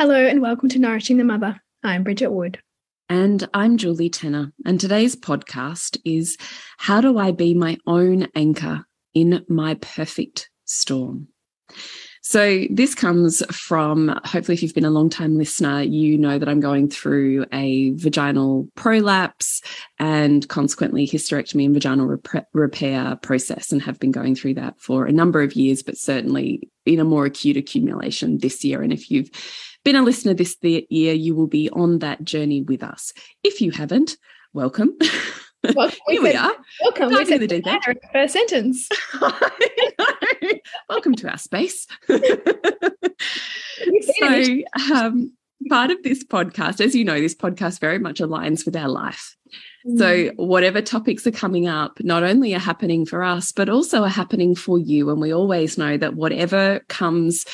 Hello, and welcome to Nourishing the Mother. I'm Bridget Wood. And I'm Julie Tenner. And today's podcast is How Do I Be My Own Anchor in My Perfect Storm? So, this comes from hopefully, if you've been a long time listener, you know that I'm going through a vaginal prolapse and consequently hysterectomy and vaginal rep repair process, and have been going through that for a number of years, but certainly in a more acute accumulation this year. And if you've been a listener this year, you will be on that journey with us. If you haven't, welcome. Well, we Here we are. Welcome. We in the deep end. first sentence. welcome to our space. so, um, part of this podcast, as you know, this podcast very much aligns with our life. So, whatever topics are coming up, not only are happening for us, but also are happening for you. And we always know that whatever comes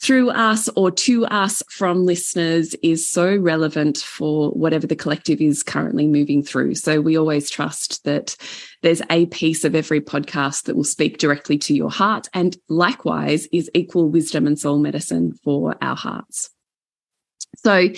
through us or to us from listeners is so relevant for whatever the collective is currently moving through. So, we always trust that there's a piece of every podcast that will speak directly to your heart and likewise is equal wisdom and soul medicine for our hearts. So,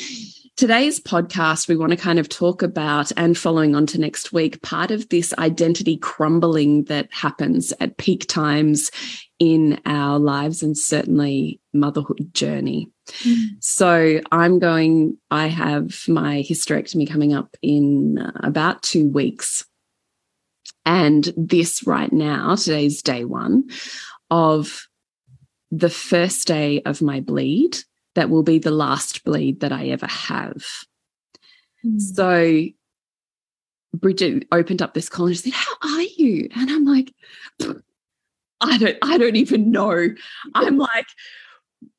Today's podcast, we want to kind of talk about, and following on to next week, part of this identity crumbling that happens at peak times in our lives and certainly motherhood journey. Mm. So I'm going, I have my hysterectomy coming up in about two weeks. And this right now, today's day one of the first day of my bleed that will be the last bleed that I ever have. Mm. So Bridget opened up this call and she said, How are you? And I'm like, I don't, I don't even know. I'm like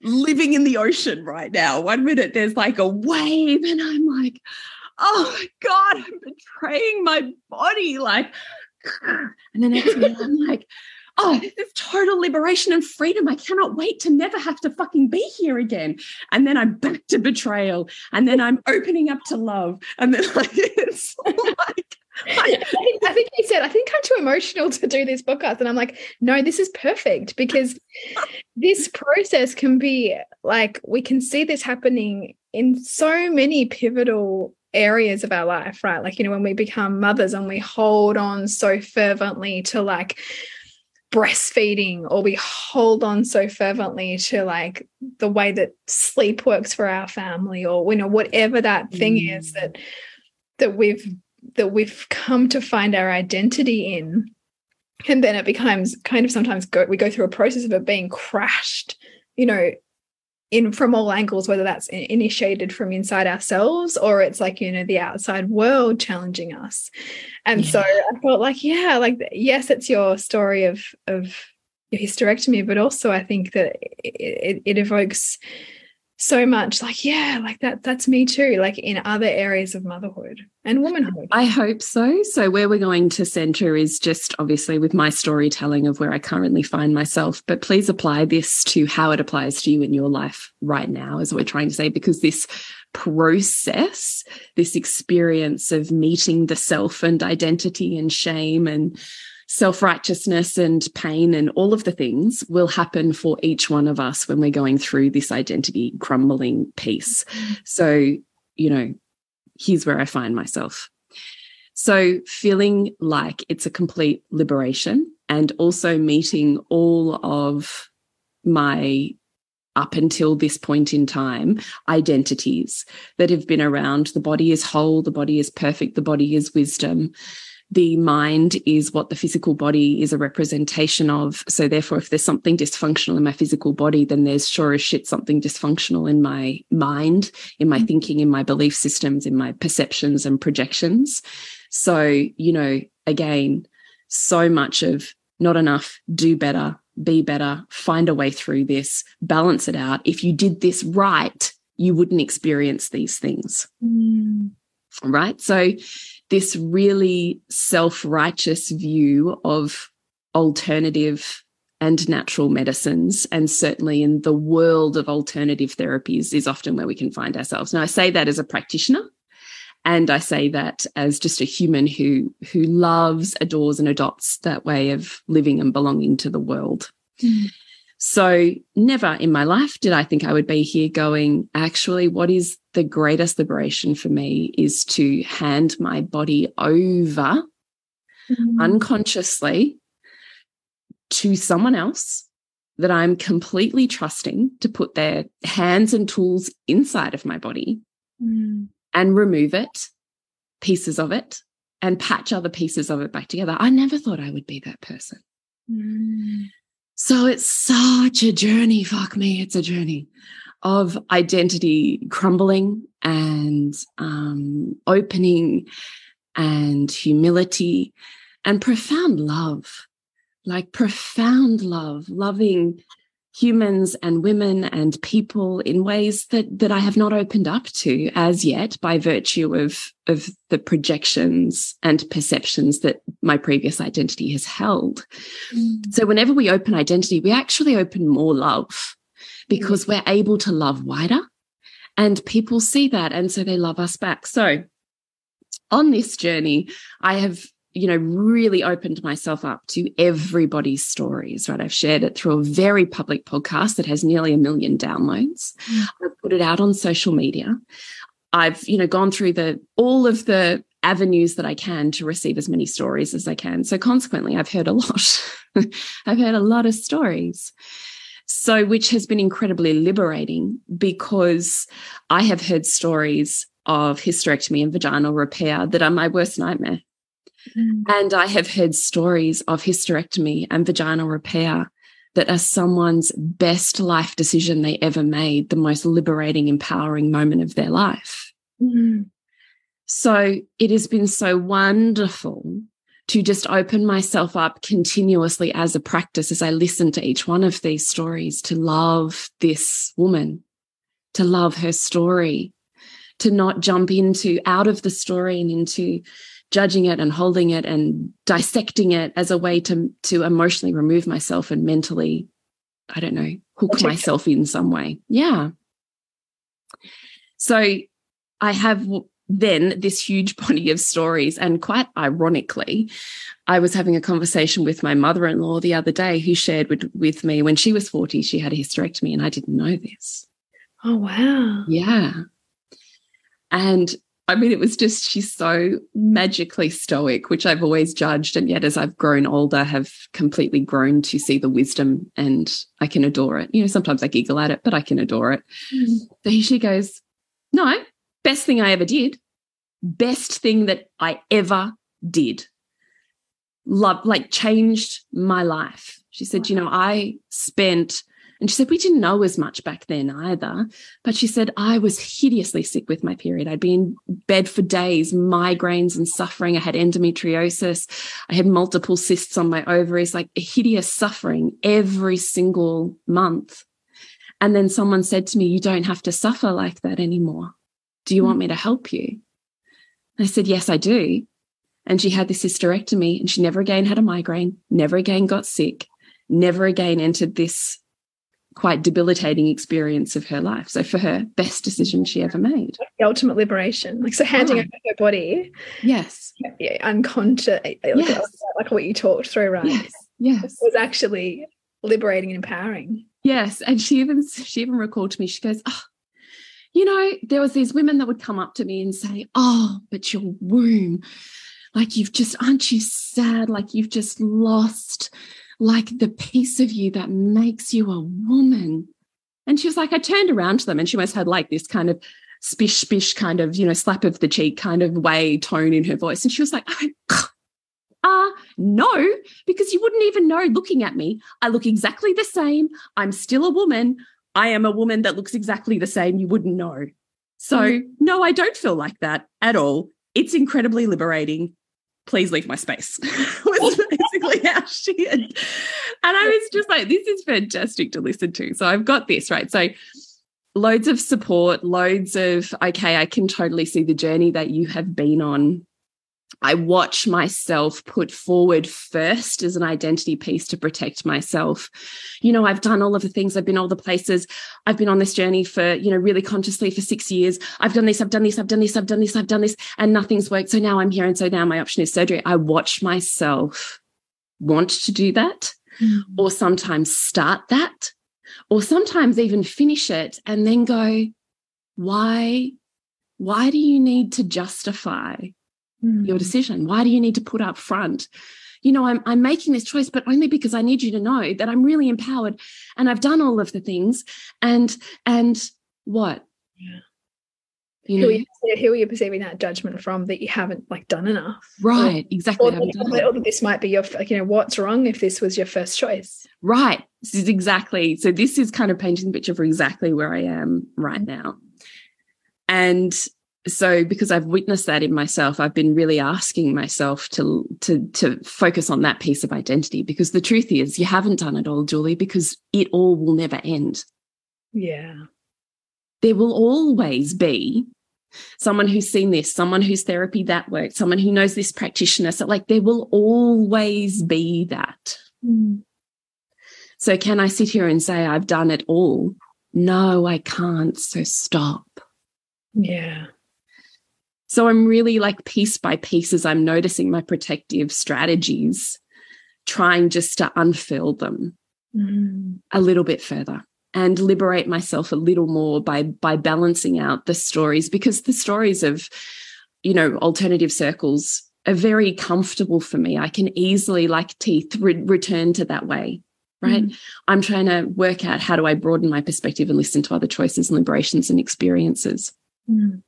living in the ocean right now. One minute there's like a wave, and I'm like, oh my God, I'm betraying my body. Like, and the next minute I'm like, oh, this is total liberation and freedom. I cannot wait to never have to fucking be here again. And then I'm back to betrayal. And then I'm opening up to love. And then like it's like I think, think he said, I think I'm too emotional to do this podcast. And I'm like, no, this is perfect because this process can be like, we can see this happening in so many pivotal areas of our life, right? Like, you know, when we become mothers and we hold on so fervently to like, breastfeeding or we hold on so fervently to like the way that sleep works for our family or you know whatever that thing mm. is that that we've that we've come to find our identity in and then it becomes kind of sometimes go, we go through a process of it being crashed you know in from all angles whether that's initiated from inside ourselves or it's like you know the outside world challenging us and yeah. so i felt like yeah like yes it's your story of of your hysterectomy but also i think that it, it, it evokes so much. Like yeah like that that's me too like in other areas of motherhood and womanhood. I hope so. So where we're going to center is just obviously with my storytelling of where i currently find myself but please apply this to how it applies to you in your life right now is what we're trying to say because this process this experience of meeting the self and identity and shame and self righteousness and pain and all of the things will happen for each one of us when we're going through this identity crumbling piece. So, you know, here's where I find myself. So, feeling like it's a complete liberation and also meeting all of my up until this point in time identities that have been around the body is whole the body is perfect the body is wisdom the mind is what the physical body is a representation of. So therefore, if there's something dysfunctional in my physical body, then there's sure as shit something dysfunctional in my mind, in my mm. thinking, in my belief systems, in my perceptions and projections. So, you know, again, so much of not enough, do better, be better, find a way through this, balance it out. If you did this right, you wouldn't experience these things. Mm. Right. So this really self righteous view of alternative and natural medicines. And certainly in the world of alternative therapies is often where we can find ourselves. Now, I say that as a practitioner. And I say that as just a human who who loves, adores, and adopts that way of living and belonging to the world. Mm. So never in my life did I think I would be here going, actually, what is the greatest liberation for me is to hand my body over mm. unconsciously to someone else that I'm completely trusting to put their hands and tools inside of my body mm. and remove it, pieces of it, and patch other pieces of it back together. I never thought I would be that person. Mm. So it's such a journey. Fuck me, it's a journey of identity crumbling and um, opening and humility and profound love, like profound love, loving humans and women and people in ways that that I have not opened up to as yet by virtue of of the projections and perceptions that my previous identity has held. Mm. So whenever we open identity, we actually open more love because we're able to love wider and people see that and so they love us back. So on this journey, I have you know, really opened myself up to everybody's stories, right? I've shared it through a very public podcast that has nearly a million downloads. Mm. I've put it out on social media. I've, you know, gone through the all of the avenues that I can to receive as many stories as I can. So consequently, I've heard a lot. I've heard a lot of stories. So, which has been incredibly liberating because I have heard stories of hysterectomy and vaginal repair that are my worst nightmare. Mm. And I have heard stories of hysterectomy and vaginal repair that are someone's best life decision they ever made, the most liberating, empowering moment of their life. Mm. So it has been so wonderful to just open myself up continuously as a practice as I listen to each one of these stories to love this woman, to love her story, to not jump into out of the story and into judging it and holding it and dissecting it as a way to to emotionally remove myself and mentally i don't know hook myself in some way. Yeah. So i have then this huge body of stories and quite ironically i was having a conversation with my mother-in-law the other day who shared with, with me when she was 40 she had a hysterectomy and i didn't know this oh wow yeah and I mean, it was just, she's so magically stoic, which I've always judged. And yet, as I've grown older, have completely grown to see the wisdom and I can adore it. You know, sometimes I giggle at it, but I can adore it. Mm. So she goes, No, best thing I ever did. Best thing that I ever did. Love, like, changed my life. She said, wow. You know, I spent and she said, We didn't know as much back then either. But she said, I was hideously sick with my period. I'd be in bed for days, migraines and suffering. I had endometriosis. I had multiple cysts on my ovaries, like a hideous suffering every single month. And then someone said to me, You don't have to suffer like that anymore. Do you want me hmm. to help you? I said, Yes, I do. And she had this hysterectomy and she never again had a migraine, never again got sick, never again entered this quite debilitating experience of her life. So for her, best decision she ever made. The ultimate liberation. Like so handing ah. over her body. Yes. Yeah, unconscious yes. like what you talked through, right? Yes. Yes. was actually liberating and empowering. Yes. And she even she even recalled to me, she goes, Oh, you know, there was these women that would come up to me and say, Oh, but your womb, like you've just, aren't you sad? Like you've just lost like the piece of you that makes you a woman. And she was like, I turned around to them and she almost had like this kind of spish, spish kind of, you know, slap of the cheek kind of way tone in her voice. And she was like, ah, uh, no, because you wouldn't even know looking at me. I look exactly the same. I'm still a woman. I am a woman that looks exactly the same. You wouldn't know. So, mm. no, I don't feel like that at all. It's incredibly liberating. Please leave my space. was basically how she had. And I was just like, this is fantastic to listen to. So I've got this, right? So loads of support, loads of, okay, I can totally see the journey that you have been on I watch myself put forward first as an identity piece to protect myself. You know, I've done all of the things, I've been all the places, I've been on this journey for, you know, really consciously for six years. I've done this, I've done this, I've done this, I've done this, I've done this, and nothing's worked. So now I'm here. And so now my option is surgery. I watch myself want to do that, mm. or sometimes start that, or sometimes even finish it and then go, why? Why do you need to justify mm. your decision? Why do you need to put up front? You know, I'm, I'm making this choice, but only because I need you to know that I'm really empowered and I've done all of the things. And, and what? Yeah. You know, who, are you, who are you perceiving that judgment from that you haven't like done enough? Right, or, exactly. Or, or, or, this might be your, like, you know, what's wrong if this was your first choice? Right. This is exactly. So this is kind of painting the picture for exactly where I am right now. And so because I've witnessed that in myself, I've been really asking myself to to to focus on that piece of identity because the truth is you haven't done it all, Julie, because it all will never end. Yeah. There will always be someone who's seen this, someone whose therapy that worked, someone who knows this practitioner. So like there will always be that. Mm. So can I sit here and say I've done it all? No, I can't. So stop. Yeah. So I'm really like piece by piece as I'm noticing my protective strategies, trying just to unfurl them mm. a little bit further and liberate myself a little more by by balancing out the stories because the stories of you know alternative circles are very comfortable for me i can easily like teeth re return to that way right mm. i'm trying to work out how do i broaden my perspective and listen to other choices and liberations and experiences mm.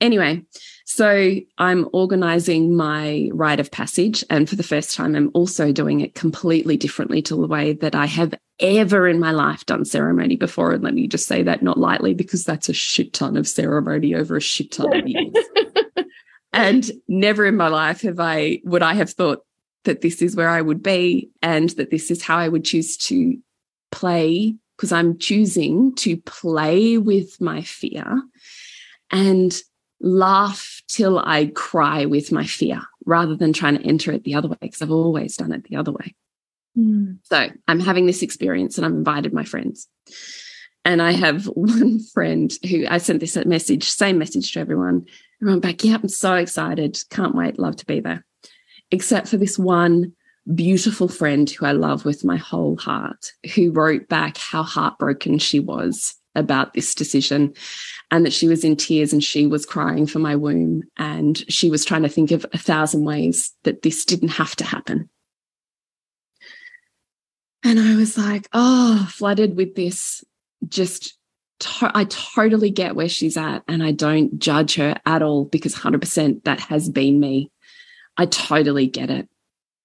Anyway, so I'm organizing my rite of passage. And for the first time, I'm also doing it completely differently to the way that I have ever in my life done ceremony before. And let me just say that not lightly, because that's a shit ton of ceremony over a shit ton of years. and never in my life have I, would I have thought that this is where I would be and that this is how I would choose to play, because I'm choosing to play with my fear and laugh till I cry with my fear rather than trying to enter it the other way because I've always done it the other way. Mm. So I'm having this experience and I've invited my friends. And I have one friend who I sent this message, same message to everyone. Everyone back, yeah, I'm so excited. Can't wait. Love to be there. Except for this one beautiful friend who I love with my whole heart, who wrote back how heartbroken she was about this decision and that she was in tears and she was crying for my womb. And she was trying to think of a thousand ways that this didn't have to happen. And I was like, oh, flooded with this, just to I totally get where she's at. And I don't judge her at all because 100% that has been me. I totally get it.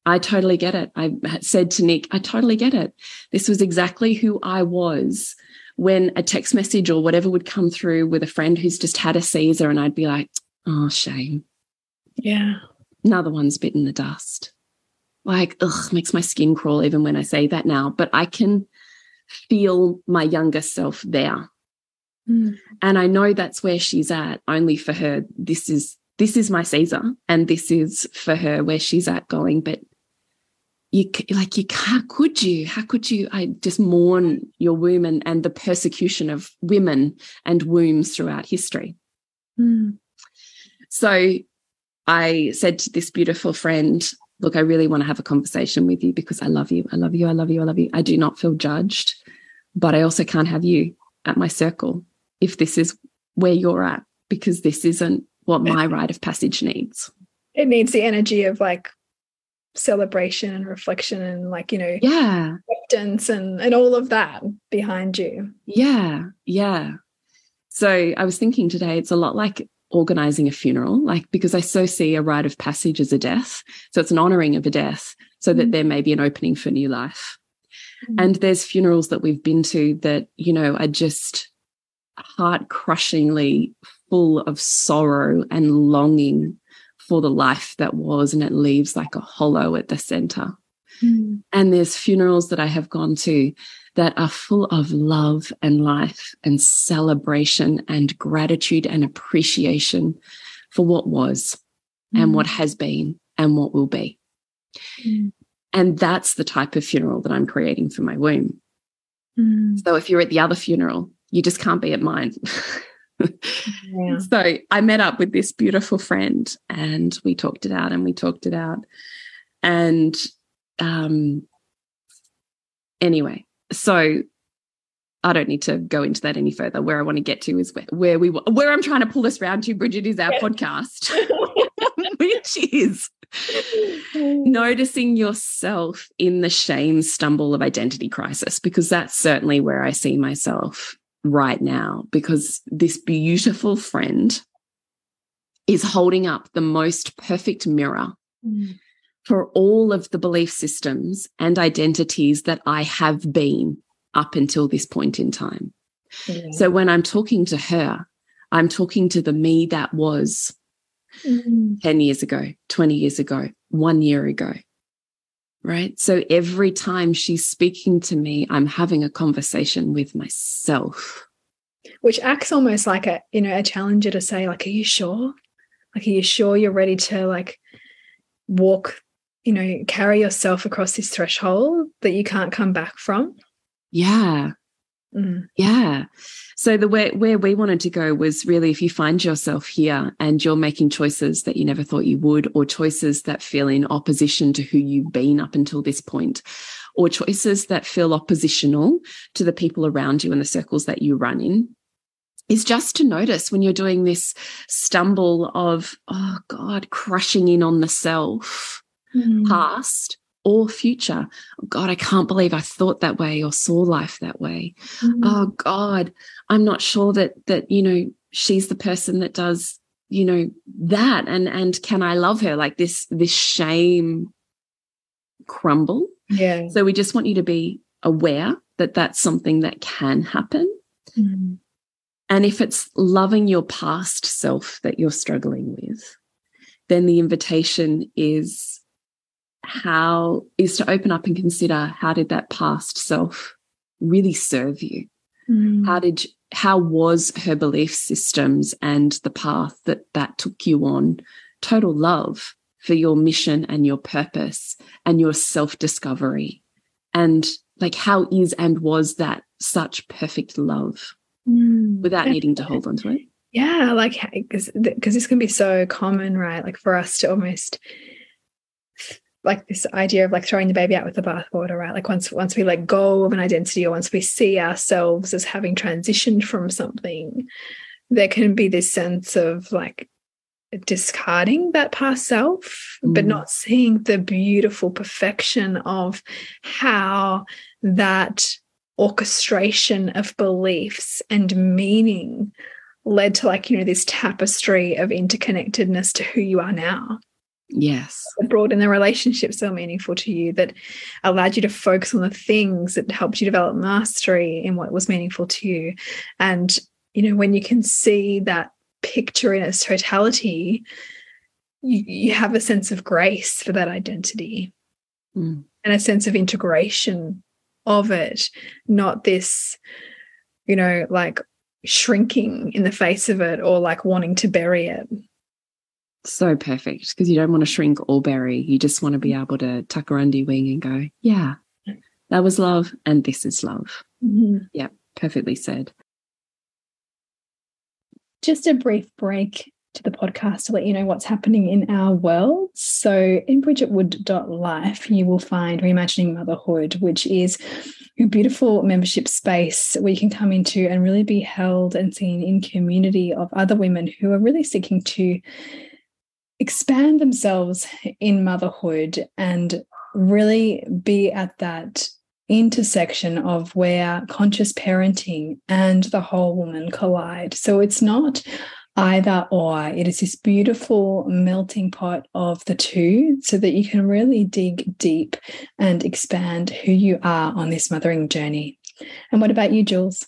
I totally get it. I said to Nick, I totally get it. This was exactly who I was when a text message or whatever would come through with a friend who's just had a Caesar, and I'd be like, oh, shame. Yeah. Another one's bitten the dust. Like, ugh, makes my skin crawl even when I say that now. But I can feel my younger self there. Mm. And I know that's where she's at, only for her. This is this is my Caesar, and this is for her where she's at going. But you like you can't? how could you? How could you i just mourn your womb and, and the persecution of women and wombs throughout history? Mm. so i said to this beautiful friend look i really want to have a conversation with you because i love you. I love you. I love you. I love you. I do not feel judged but i also can't have you at my circle if this is where you're at because this isn't what my rite of passage needs. It needs the energy of like celebration and reflection and like you know yeah. acceptance and and all of that behind you. Yeah yeah. So i was thinking today it's a lot like organizing a funeral like because i so see a rite of passage as a death. So it's an honoring of a death so that mm. there may be an opening for new life. Mm. and there's funerals that we've been to that you know are just heart crushingly full of sorrow and longing for the life that was, and it leaves like a hollow at the center. Mm. And there's funerals that I have gone to that are full of love and life and celebration and gratitude and appreciation for what was mm. and what hmm. has been and what will be. Mm. And that's the type of funeral that I'm creating for my womb. Hmm. So if you're at the other funeral, you just can't be at mine. yeah. So I met up with this beautiful friend and we talked it out and we talked it out. And um, anyway, so I don't need to go into that any further. Where I want to get to is where, where we where I'm trying to pull us round to, Bridget, is our podcast, which is noticing yourself in the shame stumble of identity crisis, because that's certainly where I see myself right now because this beautiful friend is holding up the most perfect mirror mm. for all of the belief systems and identities that I have been up until this point in time. Yeah. So when I'm talking to her, I'm talking to the me that was mm. 10 years ago, 20 years ago, one year ago right? So every time she's speaking to me, I'm having a conversation with myself. Which acts almost like a, you know, a challenger to say, like, are you sure? Like, are you sure you're ready to like walk, you know, carry yourself across this threshold that you can't come back from? Yeah. Mm. Yeah. So the way where we wanted to go was really if you find yourself here and you're making choices that you never thought you would, or choices that feel in opposition to who you've been up until this point, or choices that feel oppositional to the people around you and the circles that you run in, is just to notice when you're doing this stumble of, oh God, crushing in on the self, mm. past or future. Oh God, I can't believe I thought that way or saw life that way. Mm. Oh God, I'm not sure that that you know she's the person that does you know that and and can I love her like this this shame crumble. Yeah. So we just want you to be aware that that's something that can happen. Mm. And if it's loving your past self that you're struggling with, then the invitation is how is to open up and consider how did that past self really serve you? Mm. How did how was her belief systems and the path that that took you on total love for your mission and your purpose and your self discovery and like how is and was that such perfect love mm. without needing to hold on to it yeah like because this can be so common right like for us to almost like this idea of like throwing the baby out with the bathwater, right? Like once once we let go of an identity or once we see ourselves as having transitioned from something, there can be this sense of like discarding that past self, mm. but not seeing the beautiful perfection of how that orchestration of beliefs and meaning led to like you know this tapestry of interconnectedness to who you are now Yes. Brought in the relationship so meaningful to you, that allowed you to focus on the things that helped you develop mastery in what was meaningful to you. And, you know, when you can see that picture in its totality, you, you have a sense of grace for that identity mm. and a sense of integration of it, not this, you know, like shrinking in the face of it or like wanting to bury it. So perfect because you don't want to shrink or bury. You just want to be able to tuck her under your wing and go, yeah, that was love and this is love. Mm -hmm. Yeah, perfectly said. Just a brief break to the podcast to let you know what's happening in our world. So, in bridgetwood.life, you will find Reimagining Motherhood, which is a beautiful membership space where you can come into and really be held and seen in community of other women who are really seeking to expand themselves in motherhood and really be at that intersection of where conscious parenting and the whole woman collide. So it's not either or. It is this beautiful melting pot of the two so that you can really dig deep and expand who you are on this mothering journey. And what about you, Jules?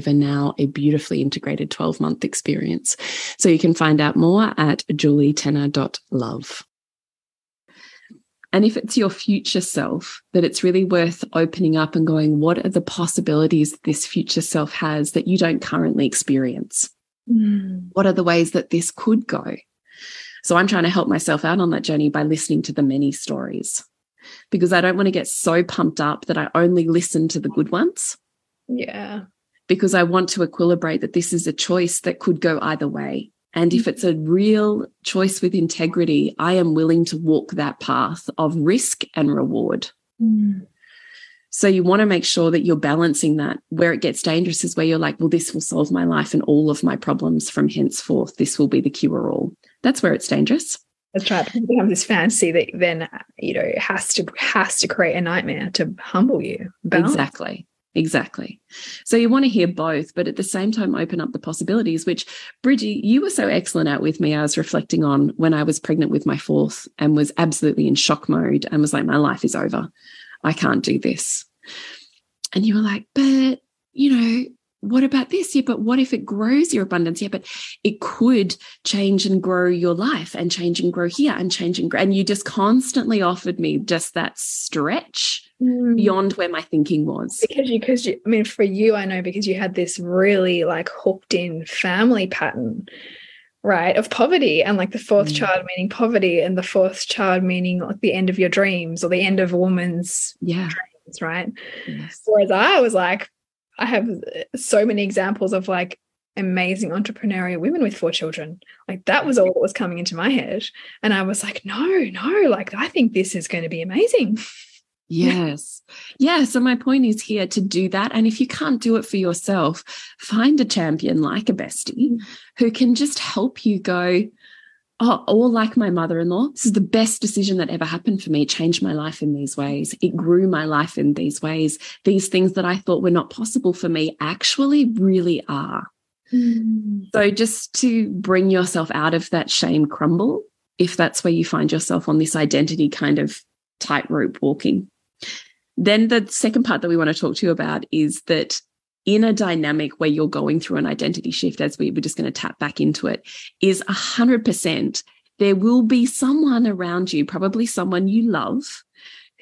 over now a beautifully integrated 12 month experience. So you can find out more at julietenner.love. And if it's your future self, that it's really worth opening up and going, what are the possibilities this future self has that you don't currently experience? Mm. What are the ways that this could go? So I'm trying to help myself out on that journey by listening to the many stories because I don't want to get so pumped up that I only listen to the good ones. Yeah because I want to equilibrate that this is a choice that could go either way. And if it's a real choice with integrity, I am willing to walk that path of risk and reward. Mm. So you want to make sure that you're balancing that. Where it gets dangerous is where you're like, well, this will solve my life and all of my problems from henceforth. This will be the cure all. That's where it's dangerous. That's right. It becomes this fantasy that then you know has to has to create a nightmare to humble you. Balance. Exactly. Exactly. So you want to hear both, but at the same time, open up the possibilities, which Bridgie, you were so excellent at with me. I was reflecting on when I was pregnant with my fourth and was absolutely in shock mode and was like, my life is over. I can't do this. And you were like, but, you know, what about this? Yeah, but what if it grows your abundance? Yeah, but it could change and grow your life and change and grow here and change and grow. And you just constantly offered me just that stretch mm. beyond where my thinking was. Because you, because you, I mean, for you, I know because you had this really like hooked in family pattern, right, of poverty and like the fourth mm. child meaning poverty and the fourth child meaning like the end of your dreams or the end of a woman's yeah. dreams, right? Yes. Whereas I was like, I have so many examples of like amazing entrepreneurial women with four children. Like that was all that was coming into my head. And I was like, no, no, like I think this is going to be amazing. Yes. Yeah. So my point is here to do that. And if you can't do it for yourself, find a champion like a bestie mm. who can just help you go, oh, or like my mother-in-law, this is the best decision that ever happened for me. It changed my life in these ways. It grew my life in these ways. These things that I thought were not possible for me actually really are. Mm. So just to bring yourself out of that shame crumble, if that's where you find yourself on this identity kind of tightrope walking. Then the second part that we want to talk to you about is that in a dynamic where you're going through an identity shift, as we were just going to tap back into it, is 100% there will be someone around you, probably someone you love,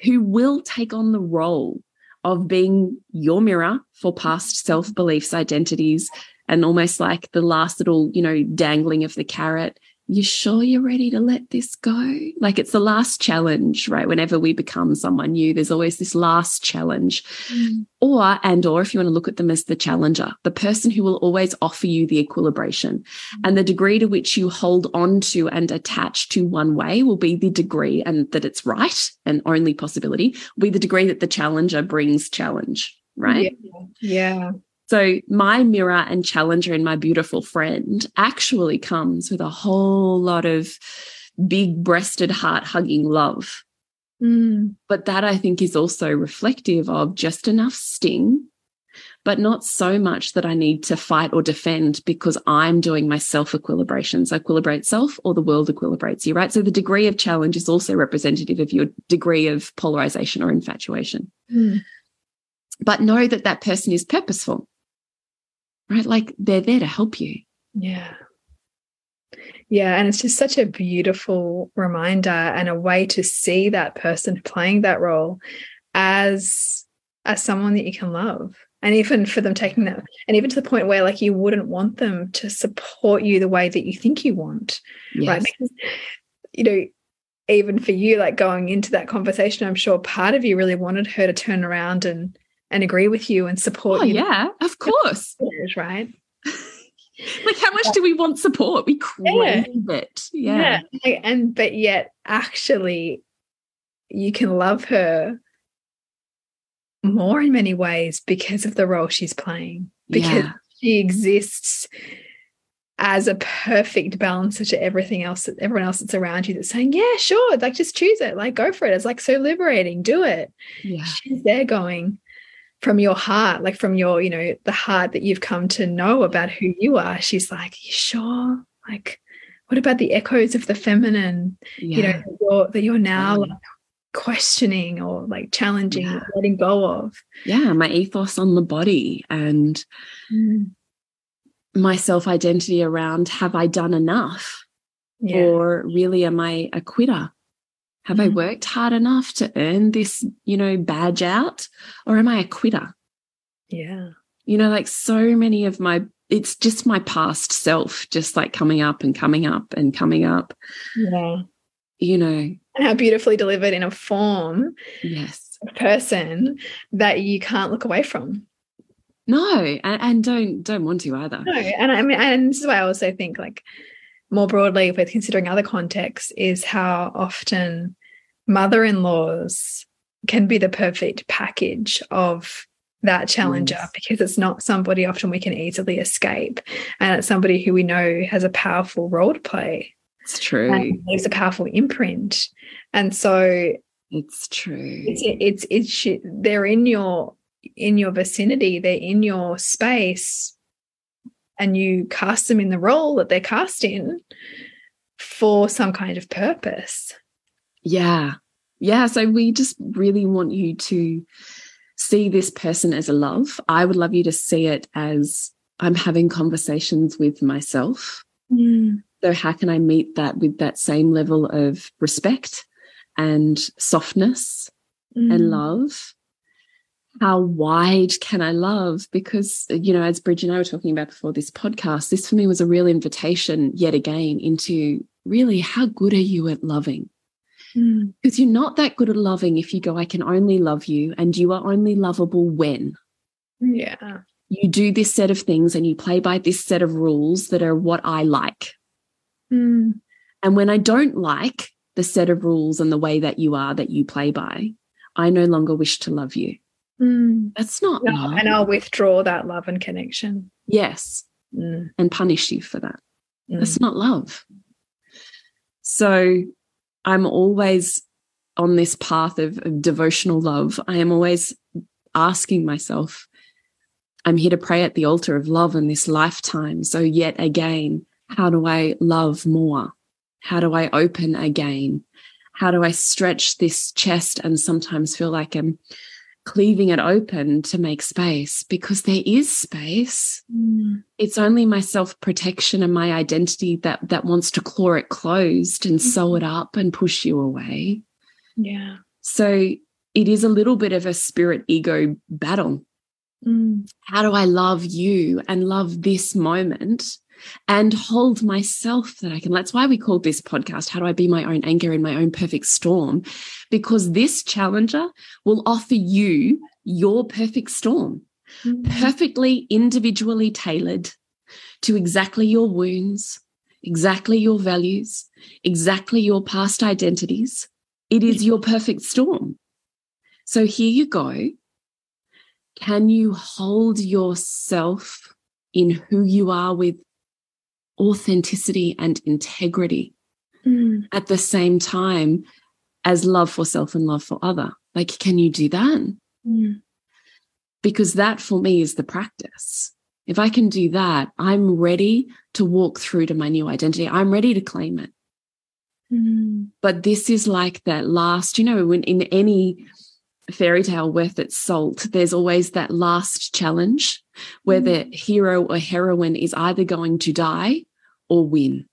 who will take on the role of being your mirror for past self beliefs, identities, and almost like the last little, you know, dangling of the carrot you sure you're ready to let this go? Like it's the last challenge, right? Whenever we become someone new, there's always this last challenge. Mm. Or, and, or if you want to look at them as the challenger, the person who will always offer you the equilibration. Mm. And the degree to which you hold on to and attach to one way will be the degree and that it's right and only possibility will be the degree that the challenger brings challenge, right? yeah. yeah. So my mirror and challenger and my beautiful friend actually comes with a whole lot of big breasted heart hugging love. Mm. But that I think is also reflective of just enough sting but not so much that I need to fight or defend because I'm doing my self equilibrations. I equilibrate self or the world equilibrates you, right? So the degree of challenge is also representative of your degree of polarization or infatuation. Mm. But know that that person is purposeful, right? Like they're there to help you. Yeah. Yeah, and it's just such a beautiful reminder and a way to see that person playing that role as as someone that you can love. And even for them taking that, and even to the point where like you wouldn't want them to support you the way that you think you want. Yes. Right. Because, you know, even for you, like going into that conversation, I'm sure part of you really wanted her to turn around and and agree with you and support oh, you. Yeah, of course. Right. like how much do we want support? We crave yeah. it. Yeah. yeah. And but yet actually you can love her more in many ways because of the role she's playing. Because yeah. she exists as a perfect balancer to everything else that everyone else that's around you that's saying, Yeah, sure, like just choose it, like go for it. It's like so liberating, do it. Yeah. She's there going, from your heart, like from your, you know, the heart that you've come to know about who you are. She's like, you sure? Like, what about the echoes of the feminine? Yeah. You know, that you're, that you're now yeah. like questioning or like challenging, yeah. letting go of. Yeah, my ethos on the body and mm. my self identity around have I done enough? Or really am I a quitter? Have mm -hmm. I mm-hmm. worked hard enough to earn this, you know, badge out? Or am I a quitter? Yeah. You know, like so many of my, it's just my past self, just like coming up and coming up and coming up. Yeah. You know. And how beautifully delivered in a form. Yes. A Person that you can't look away from. No, and, and don't don't want to either. No, and I mean, and this is why I also think like more broadly, if we're considering other contexts, is how often mother in laws can be the perfect package of that challenger yes. because it's not somebody often we can easily escape. And it's somebody who we know has a powerful role to play. It's true. And leaves a powerful imprint. And so it's true. It's, it's, it's, they're in your, in your vicinity, they're in your space and you cast them in the role that they're cast in for some kind of purpose. Yeah. Yeah. So we just really want you to see this person as a love. I would love you to see it as I'm having conversations with myself. Mm. So, how can I meet that with that same level of respect and softness mm. and love? How wide can I love? Because, you know, as Bridge and I were talking about before this podcast, this for me was a real invitation yet again into really how good are you at loving? Mm. Because you're not that good at loving if you go, I can only love you, and you are only lovable when. Yeah. You do this set of things and you play by this set of rules that are what I like. Mm. And when I don't like the set of rules and the way that you are that you play by, I no longer wish to love you. Mm. That's not no, love. And I'll withdraw that love and connection. Yes. Mm. And punish you for that. Mm. That's not love. So I'm always on this path of, of devotional love. I am always asking myself, I'm here to pray at the altar of love in this lifetime. So, yet again, how do I love more? How do I open again? How do I stretch this chest and sometimes feel like I'm cleaving it open to make space because there is space. Mm. It's only my self-protection and my identity that that wants to claw it closed and mm. sew it up and push you away. Yeah. So it is a little bit of a spirit ego battle. Mm. How do I love you and love this moment and hold myself that I can. That's why we called this podcast, How Do I Be My Own Anchor in My Own Perfect Storm? Because this challenger will offer you your perfect storm, mm perfectly individually tailored to exactly your wounds, exactly your values, exactly your past identities. It is your perfect storm. So here you go. Can you hold yourself in who you are with authenticity and integrity mm. at the same time as love for self and love for other. Like, can you do that? Mm. because that for me is the practice. If I can do that, I'm ready to walk through to my new identity. I'm ready to claim it. Mm. But this is like that last, you know, when in any fairy tale worth its salt, there's always that last challenge where the hero or heroine is either going to die or win.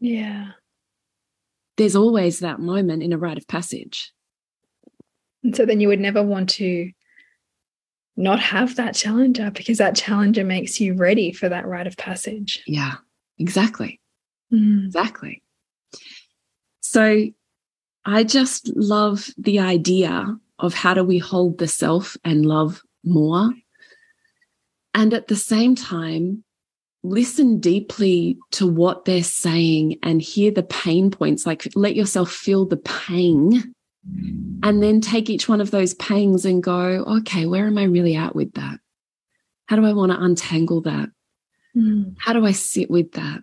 Yeah. There's always that moment in a rite of passage. And so then you would never want to not have that challenger because that challenger makes you ready for that rite of passage. Yeah, exactly. Mm. Exactly. So I just love the idea of how do we hold the self and love more. And at the same time, listen deeply to what they're saying and hear the pain points. Like let yourself feel the pain and then take each one of those pangs and go, okay, where am I really at with that? How do I want to untangle that? Mm. How do I sit with that?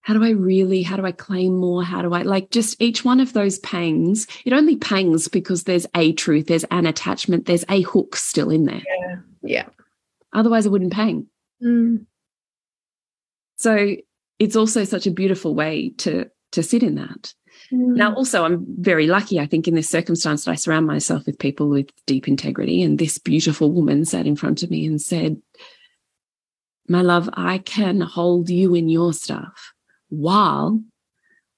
How do I really, how do I claim more? How do I like just each one of those pangs? It only pangs because there's a truth, there's an attachment, there's a hook still in there. Yeah. Yeah. Otherwise, it wouldn't pang. Mm. So it's also such a beautiful way to to sit in that. Mm. Now, also, I'm very lucky, I think, in this circumstance that I surround myself with people with deep integrity. And this beautiful woman sat in front of me and said, My love, I can hold you in your stuff while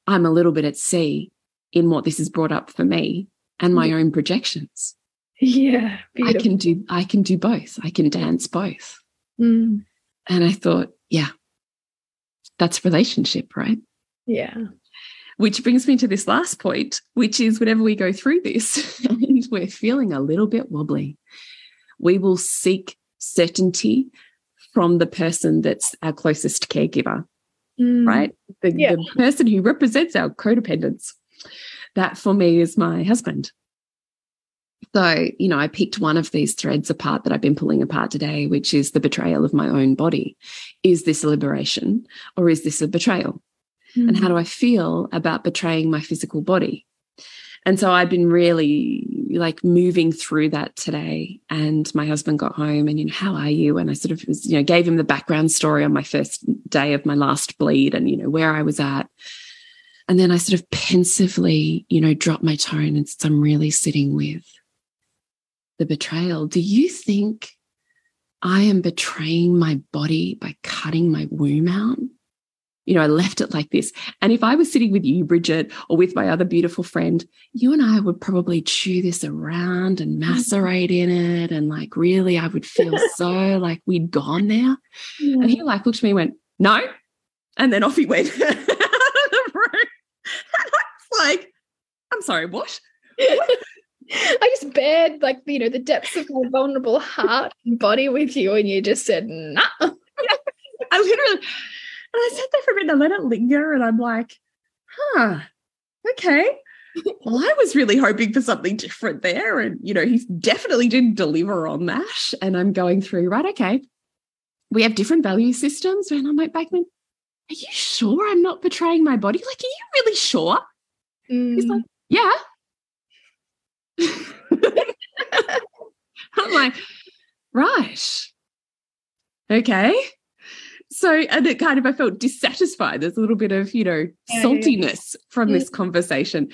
I'm a little bit at sea in what this has brought up for me and my own projections. Yeah. Beautiful. I can do I can do both. I can dance both. Mm. And I thought, yeah, that's relationship, right? Yeah. Which brings me to this last point, which is whenever we go through this and we're feeling a little bit wobbly, we will seek certainty from the person that's our closest caregiver, Mm. right? The, Yeah. the person who represents our codependence. That for me is my husband. So, you know, I picked one of these threads apart that I've been pulling apart today, which is the betrayal of my own body. Is this a liberation or is this a betrayal? and hmm. how do I feel about betraying my physical body? And so I've been really like moving through that today. And my husband got home and, you know, how are you? And I sort of was, you know, gave him the background story on my first day of my last bleed and, you know, where I was at. And then I sort of pensively, you know, dropped my tone and said, I'm really sitting with the betrayal. Do you think I am betraying my body by cutting my womb out? You know, I left it like this. And if I was sitting with you, Bridget, or with my other beautiful friend, you and I would probably chew this around and mm. macerate in it. And like, really, I would feel so like we'd gone there. And he like looked at me and went, no. And then off he went out of the room. And I was like, I'm sorry, what? I just bared like you know the depths of my vulnerable heart and body with you, and you just said nah. I literally, and I sat there for a minute and I let it linger. And I'm like, huh, okay. Well, I was really hoping for something different there. And, you know, he definitely didn't deliver on that. And I'm going through, right, okay. We have different value systems. And I'm like, Backman, are you sure I'm not betraying my body? Like, are you really sure? He's Mm. like, yeah. I'm like, right. Okay. So, and it kind of, I felt dissatisfied. There's a little bit of, you know, saltiness from this conversation,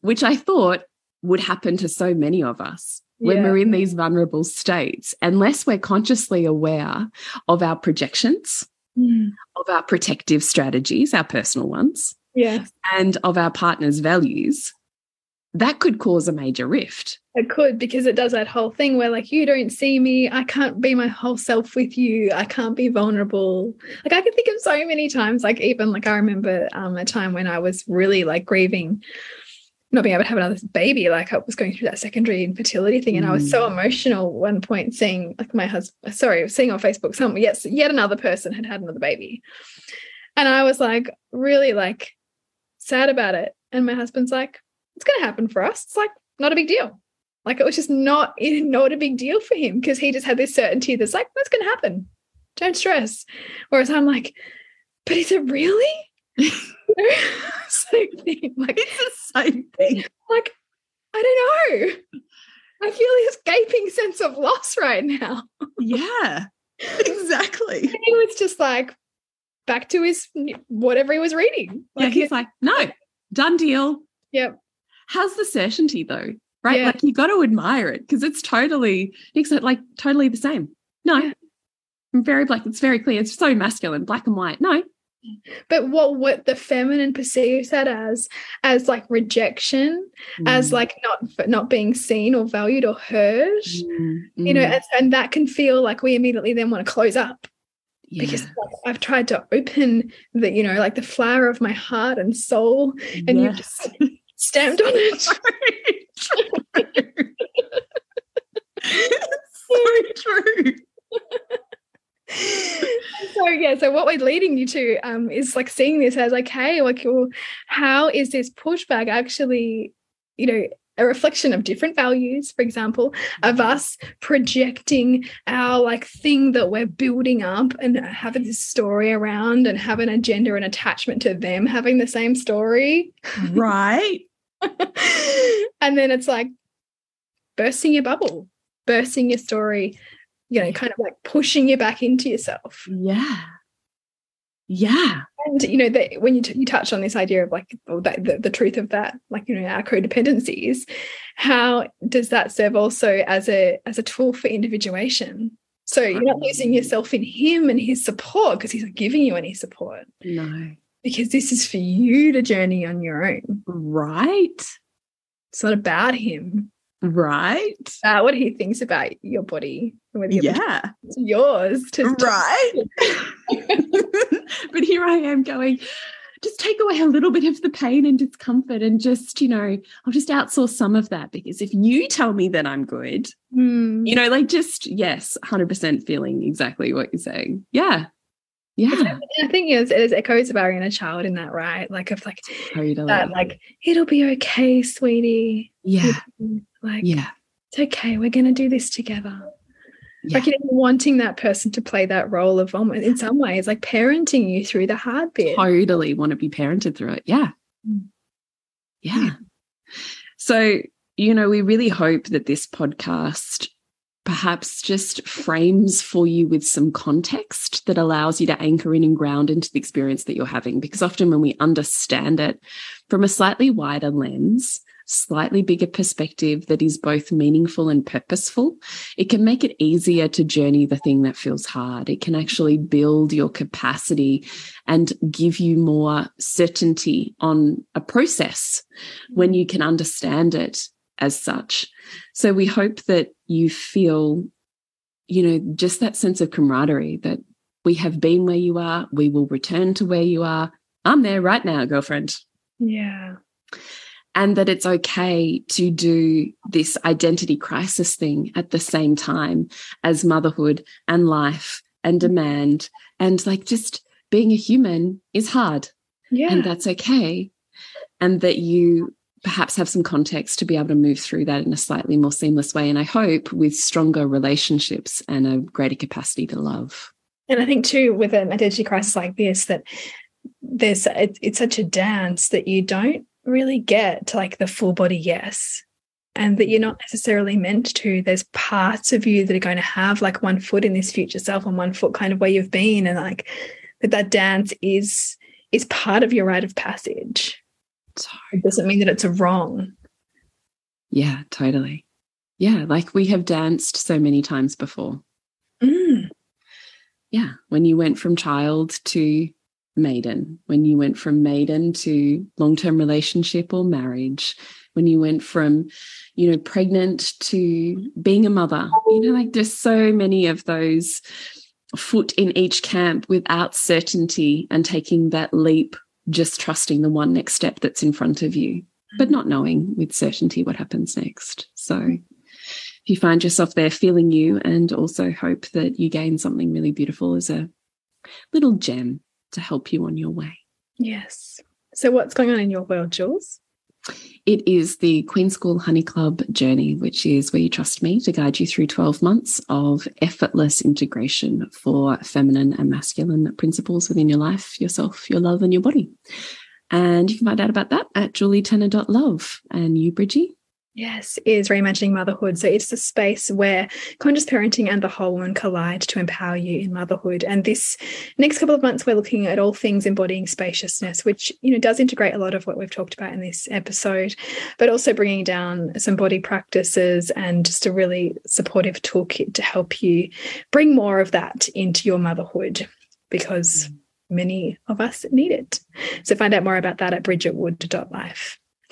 which I thought would happen to so many of us when Yeah. we're in these vulnerable states, unless we're consciously aware of our projections, Mm. of our protective strategies, our personal ones, Yeah, and of our partner's values, that could cause a major rift. it could because it does that whole thing where like you don't see me, I can't be my whole self with you, I can't be vulnerable. Like I can think of so many times, like even like I remember um, a time when I was really like grieving not being able to have another baby. Like i was going through that secondary infertility thing and i was so emotional at one point seeing like my husband sorry seeing on facebook some yes yet another person had had another baby. And i was like really like sad about it. And my husband's like it's going to happen for us it's like not a big deal like it was just not not a big deal for him because he just had this certainty that's like that's going to happen don't stress whereas i'm like but is it really same thing like It's the same thing. like I don't know. I feel this gaping sense of loss right now. Yeah, exactly. And he was just like back to his whatever he was reading. yeah, Like, he's like, no, done deal. Yep. How's the certainty though? Right? Yeah. Like you got to admire it because it's totally, it's like totally the same. No, Yeah. very black. It's very clear. It's so masculine, black and white. No, but what what the feminine perceives that as as like rejection, as Mm. like not not being seen or valued or heard. Mm, You know, mm, and, and that can feel like we immediately then want to close up yeah, because like, I've tried to open the, you know, like the flower of my heart and soul and you've yes. Stamped on it. so true. so yeah so what we're leading you to um is like seeing this as like hey like well, how is this pushback actually you know a reflection of different values for example of us projecting our like thing that we're building up and having this story around and have an agenda and attachment to them having the same story Right. and then it's like bursting your bubble bursting your story you know kind of like pushing you back into yourself Yeah. Yeah. and you know that when you, you touch on this idea of like that, the, the truth of that like you know our codependencies how does that serve also as a as a tool for individuation so you're not losing yourself in him and his support because he's not giving you any support No. Because this is for you to journey on your own Right. it's not about him Right. it's about what he thinks about your body and whether Yeah. it's yours to Right. but here I am going, just take away a little bit of the pain and discomfort and just, you know, I'll just outsource some of that because if you tell me that I'm good, Hmm. you know, like just, yes, 100% feeling exactly what you're saying. Yeah. Yeah. I think yes, there's echoes of our inner child in that, right? Like of like Totally. that, like it'll be okay, sweetie. yeah. Like Yeah. it's okay. We're gonna do this together. Yeah. Like you know, wanting that person to play that role of almost in some ways, like parenting you through the hard bit. totally want to be parented through it. Yeah. Mm. Yeah. So, you know, we really hope that this podcast perhaps just frames for you with some context that allows you to anchor in and ground into the experience that you're having. Because often when we understand it from a slightly wider lens, slightly bigger perspective that is both meaningful and purposeful, it can make it easier to journey the thing that feels hard. It can actually build your capacity and give you more certainty on a process when you can understand it as such. So we hope that you feel, you know, just that sense of camaraderie that we have been where you are, we will return to where you are. I'm there right now, girlfriend Yeah. and that it's okay to do this identity crisis thing at the same time as motherhood and life and mm-hmm. demand and like just being a human is hard Yeah. and that's okay and that you perhaps have some context to be able to move through that in a slightly more seamless way and i hope with stronger relationships and a greater capacity to love And I think too, with an identity crisis like this, that there's it, it's such a dance that you don't really get to like the full body yes, and that you're not necessarily meant to. There's parts of you that are going to have like one foot in this future self and one foot kind of where you've been, and like that that dance is is part of your rite of passage. It doesn't mean that it's a wrong. yeah totally. Yeah like we have danced so many times before. Mm, yeah when you went from child to maiden when you went from maiden to long-term relationship or marriage when you went from you know pregnant to being a mother. You know like there's so many of those foot in each camp without certainty and taking that leap just trusting the one next step that's in front of you but mm-hmm. not knowing with certainty what happens next so if you find yourself there feeling you and also hope that you gain something really beautiful as a little gem to help you on your way. yes. So what's going on in your world, Jules? It is the Queen School Honey Club journey, which is where you trust me to guide you through 12 months of effortless integration for feminine and masculine principles within your life, yourself, your love, and your body. And you can find out about that at julietenner.love. And you, Bridgie? Yes, is reimagining motherhood. So it's a space where conscious parenting and the whole woman collide to empower you in motherhood. And this next couple of months, we're looking at all things embodying spaciousness, which you know does integrate a lot of what we've talked about in this episode, but also bringing down some body practices and just a really supportive toolkit to help you bring more of that into your motherhood, because mm. many of us need it. So find out more about that at bridgetwood.life.